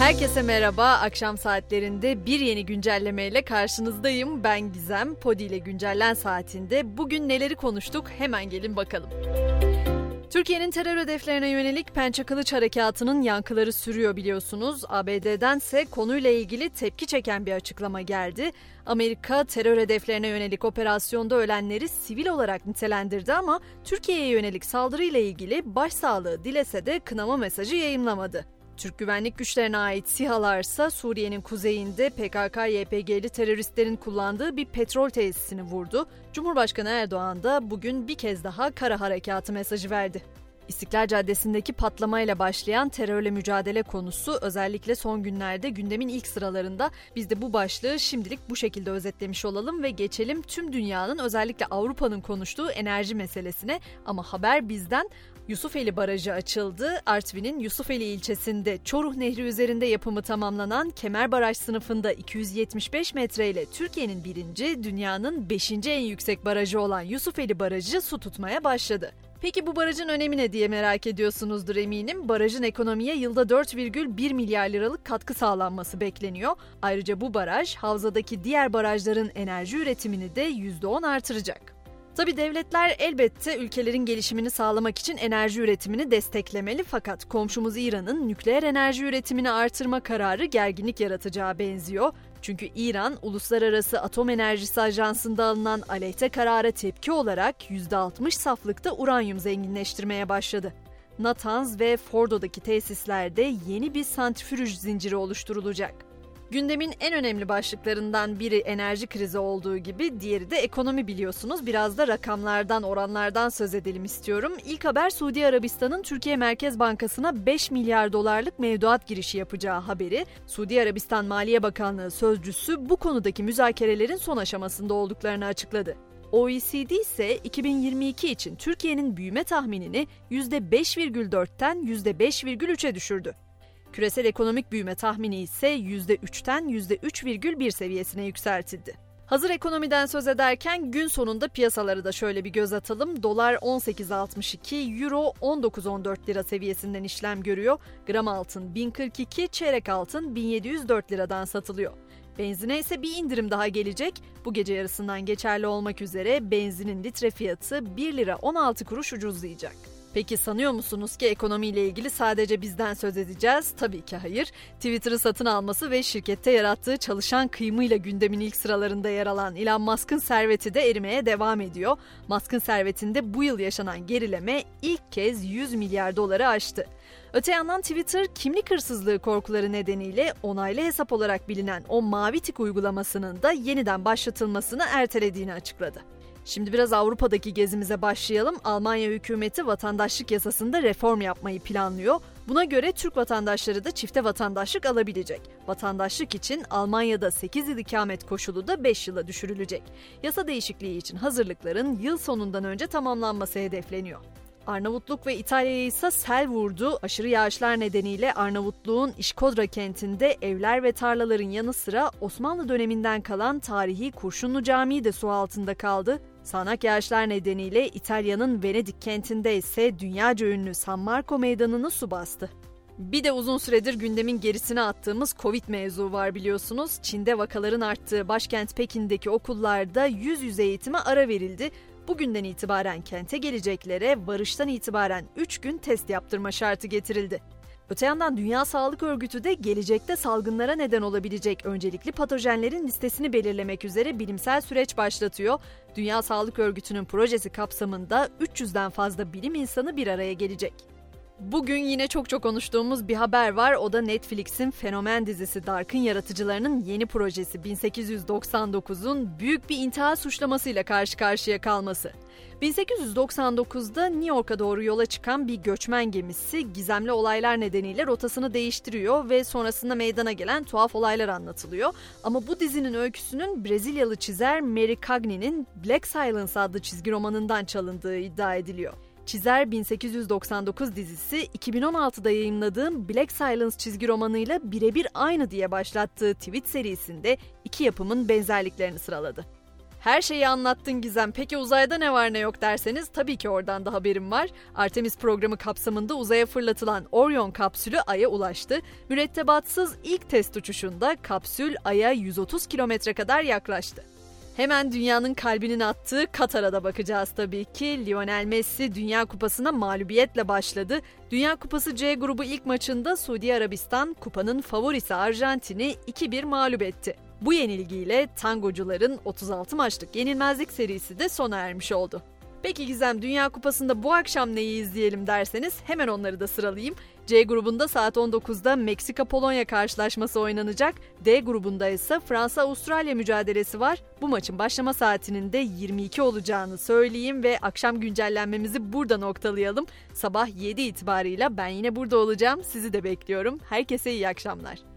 Herkese merhaba. Akşam saatlerinde bir yeni güncellemeyle karşınızdayım. Ben Gizem. Podi ile güncellen saatinde bugün neleri konuştuk hemen gelin bakalım. Türkiye'nin terör hedeflerine yönelik Pençe Kılıç Harekatı'nın yankıları sürüyor biliyorsunuz. ABD'dense konuyla ilgili tepki çeken bir açıklama geldi. Amerika terör hedeflerine yönelik operasyonda ölenleri sivil olarak nitelendirdi ama Türkiye'ye yönelik saldırıyla ilgili başsağlığı dilese de kınama mesajı yayınlamadı. Türk güvenlik güçlerine ait SİHA'larsa Suriye'nin kuzeyinde PKK-YPG'li teröristlerin kullandığı bir petrol tesisini vurdu. Cumhurbaşkanı Erdoğan da bugün bir kez daha kara harekatı mesajı verdi. İstiklal Caddesi'ndeki patlamayla başlayan terörle mücadele konusu özellikle son günlerde gündemin ilk sıralarında. Biz de bu başlığı şimdilik bu şekilde özetlemiş olalım ve geçelim tüm dünyanın özellikle Avrupa'nın konuştuğu enerji meselesine. Ama haber bizden Yusufeli Barajı açıldı. Artvin'in Yusufeli ilçesinde Çoruh Nehri üzerinde yapımı tamamlanan Kemer Baraj sınıfında 275 metre ile Türkiye'nin birinci, dünyanın beşinci en yüksek barajı olan Yusufeli Barajı su tutmaya başladı. Peki bu barajın önemi ne diye merak ediyorsunuzdur eminim. Barajın ekonomiye yılda 4,1 milyar liralık katkı sağlanması bekleniyor. Ayrıca bu baraj havzadaki diğer barajların enerji üretimini de %10 artıracak. Tabi devletler elbette ülkelerin gelişimini sağlamak için enerji üretimini desteklemeli fakat komşumuz İran'ın nükleer enerji üretimini artırma kararı gerginlik yaratacağı benziyor. Çünkü İran, Uluslararası Atom Enerjisi Ajansı'nda alınan aleyhte karara tepki olarak %60 saflıkta uranyum zenginleştirmeye başladı. Natanz ve Fordo'daki tesislerde yeni bir santrifüj zinciri oluşturulacak. Gündemin en önemli başlıklarından biri enerji krizi olduğu gibi diğeri de ekonomi biliyorsunuz. Biraz da rakamlardan, oranlardan söz edelim istiyorum. İlk haber Suudi Arabistan'ın Türkiye Merkez Bankası'na 5 milyar dolarlık mevduat girişi yapacağı haberi. Suudi Arabistan Maliye Bakanlığı sözcüsü bu konudaki müzakerelerin son aşamasında olduklarını açıkladı. OECD ise 2022 için Türkiye'nin büyüme tahminini %5,4'ten %5,3'e düşürdü. Küresel ekonomik büyüme tahmini ise %3'ten %3,1 seviyesine yükseltildi. Hazır ekonomiden söz ederken gün sonunda piyasaları da şöyle bir göz atalım. Dolar 18.62, Euro 19.14 lira seviyesinden işlem görüyor. Gram altın 1042, çeyrek altın 1704 liradan satılıyor. Benzine ise bir indirim daha gelecek. Bu gece yarısından geçerli olmak üzere benzinin litre fiyatı 1 lira 16 kuruş ucuzlayacak. Peki sanıyor musunuz ki ekonomiyle ilgili sadece bizden söz edeceğiz? Tabii ki hayır. Twitter'ı satın alması ve şirkette yarattığı çalışan kıyımıyla gündemin ilk sıralarında yer alan Elon Musk'ın serveti de erimeye devam ediyor. Musk'ın servetinde bu yıl yaşanan gerileme ilk kez 100 milyar doları aştı. Öte yandan Twitter kimlik hırsızlığı korkuları nedeniyle onaylı hesap olarak bilinen o mavi tik uygulamasının da yeniden başlatılmasını ertelediğini açıkladı. Şimdi biraz Avrupa'daki gezimize başlayalım. Almanya hükümeti vatandaşlık yasasında reform yapmayı planlıyor. Buna göre Türk vatandaşları da çifte vatandaşlık alabilecek. Vatandaşlık için Almanya'da 8 yıl ikamet koşulu da 5 yıla düşürülecek. Yasa değişikliği için hazırlıkların yıl sonundan önce tamamlanması hedefleniyor. Arnavutluk ve İtalya'ya ise sel vurdu. Aşırı yağışlar nedeniyle Arnavutluğun İşkodra kentinde evler ve tarlaların yanı sıra Osmanlı döneminden kalan tarihi Kurşunlu Camii de su altında kaldı. Sağanak yağışlar nedeniyle İtalya'nın Venedik kentinde ise dünyaca ünlü San Marco meydanını su bastı. Bir de uzun süredir gündemin gerisine attığımız Covid mevzu var biliyorsunuz. Çin'de vakaların arttığı başkent Pekin'deki okullarda yüz yüze eğitime ara verildi. Bugünden itibaren kente geleceklere varıştan itibaren 3 gün test yaptırma şartı getirildi. Öte yandan Dünya Sağlık Örgütü de gelecekte salgınlara neden olabilecek öncelikli patojenlerin listesini belirlemek üzere bilimsel süreç başlatıyor. Dünya Sağlık Örgütü'nün projesi kapsamında 300'den fazla bilim insanı bir araya gelecek. Bugün yine çok çok konuştuğumuz bir haber var. O da Netflix'in fenomen dizisi Dark'ın yaratıcılarının yeni projesi 1899'un büyük bir intihar suçlamasıyla karşı karşıya kalması. 1899'da New York'a doğru yola çıkan bir göçmen gemisi gizemli olaylar nedeniyle rotasını değiştiriyor ve sonrasında meydana gelen tuhaf olaylar anlatılıyor. Ama bu dizinin öyküsünün Brezilyalı çizer Mary Cagney'nin Black Silence adlı çizgi romanından çalındığı iddia ediliyor. Çizer 1899 dizisi 2016'da yayınladığım Black Silence çizgi romanıyla birebir aynı diye başlattığı tweet serisinde iki yapımın benzerliklerini sıraladı. Her şeyi anlattın Gizem. Peki uzayda ne var ne yok derseniz tabii ki oradan da haberim var. Artemis programı kapsamında uzaya fırlatılan Orion kapsülü Ay'a ulaştı. Mürettebatsız ilk test uçuşunda kapsül Ay'a 130 kilometre kadar yaklaştı. Hemen dünyanın kalbinin attığı Katar'a da bakacağız tabii ki. Lionel Messi Dünya Kupası'na mağlubiyetle başladı. Dünya Kupası C grubu ilk maçında Suudi Arabistan kupanın favorisi Arjantin'i 2-1 mağlup etti. Bu yenilgiyle tangocuların 36 maçlık yenilmezlik serisi de sona ermiş oldu. Peki Gizem Dünya Kupası'nda bu akşam neyi izleyelim derseniz hemen onları da sıralayayım. C grubunda saat 19'da Meksika-Polonya karşılaşması oynanacak. D grubunda ise Fransa-Avustralya mücadelesi var. Bu maçın başlama saatinin de 22 olacağını söyleyeyim ve akşam güncellenmemizi burada noktalayalım. Sabah 7 itibarıyla ben yine burada olacağım. Sizi de bekliyorum. Herkese iyi akşamlar.